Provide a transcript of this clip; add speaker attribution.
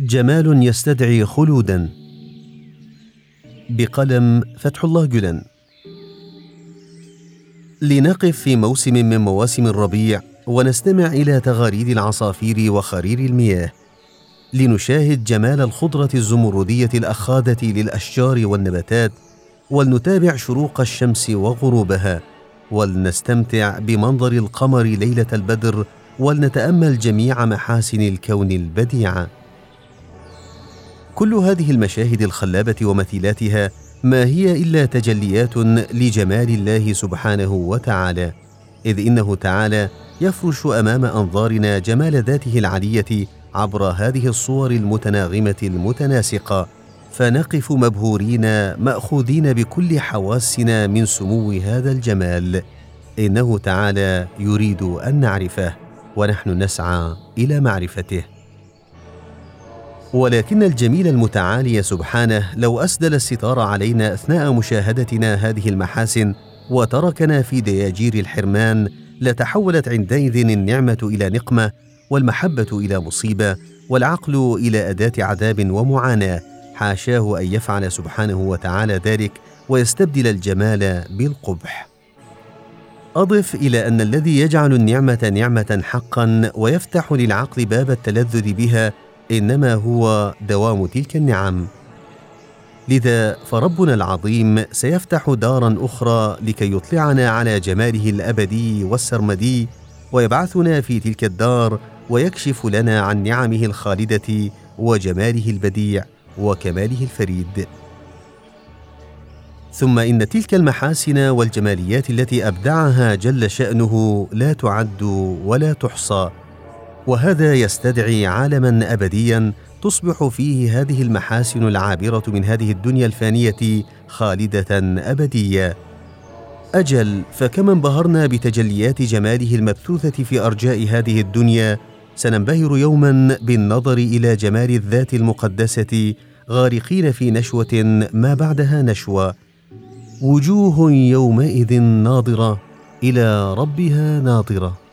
Speaker 1: جمال يستدعي خلودا. بقلم فتح الله جلن. لنقف في موسم من مواسم الربيع ونستمع إلى تغاريد العصافير وخرير المياه. لنشاهد جمال الخضرة الزمردية الأخاذة للأشجار والنباتات ولنتابع شروق الشمس وغروبها ولنستمتع بمنظر القمر ليلة البدر ولنتأمل جميع محاسن الكون البديعة. كل هذه المشاهد الخلابة ومثيلاتها ما هي إلا تجليات لجمال الله سبحانه وتعالى إذ إنه تعالى يفرش أمام أنظارنا جمال ذاته العلية عبر هذه الصور المتناغمة المتناسقة فنقف مبهورين مأخوذين بكل حواسنا من سمو هذا الجمال. إنه تعالى يريد أن نعرفه ونحن نسعى إلى معرفته. ولكن الجميل المتعالي سبحانه لو أسدل الستار علينا أثناء مشاهدتنا هذه المحاسن وتركنا في دياجير الحرمان لتحولت عندئذ النعمة إلى نقمة والمحبة إلى مصيبة والعقل إلى أداة عذاب ومعاناة. حاشاه أن يفعل سبحانه وتعالى ذلك ويستبدل الجمال بالقبح. أضف إلى أن الذي يجعل النعمة نعمة حقا ويفتح للعقل باب التلذذ بها إنما هو دوام تلك النعم. لذا فربنا العظيم سيفتح دارا أخرى لكي يطلعنا على جماله الأبدي والسرمدي ويبعثنا في تلك الدار ويكشف لنا عن نعمه الخالدة وجماله البديع وكماله الفريد. ثم إن تلك المحاسن والجماليات التي أبدعها جل شأنه لا تعد ولا تحصى. وهذا يستدعي عالما ابديا تصبح فيه هذه المحاسن العابرة من هذه الدنيا الفانية خالدة أبدية. أجل فكما انبهرنا بتجليات جماله المبثوثة في أرجاء هذه الدنيا سننبهر يوما بالنظر إلى جمال الذات المقدسة غارقين في نشوة ما بعدها نشوة. وجوه يومئذ ناظرة إلى ربها ناظرة.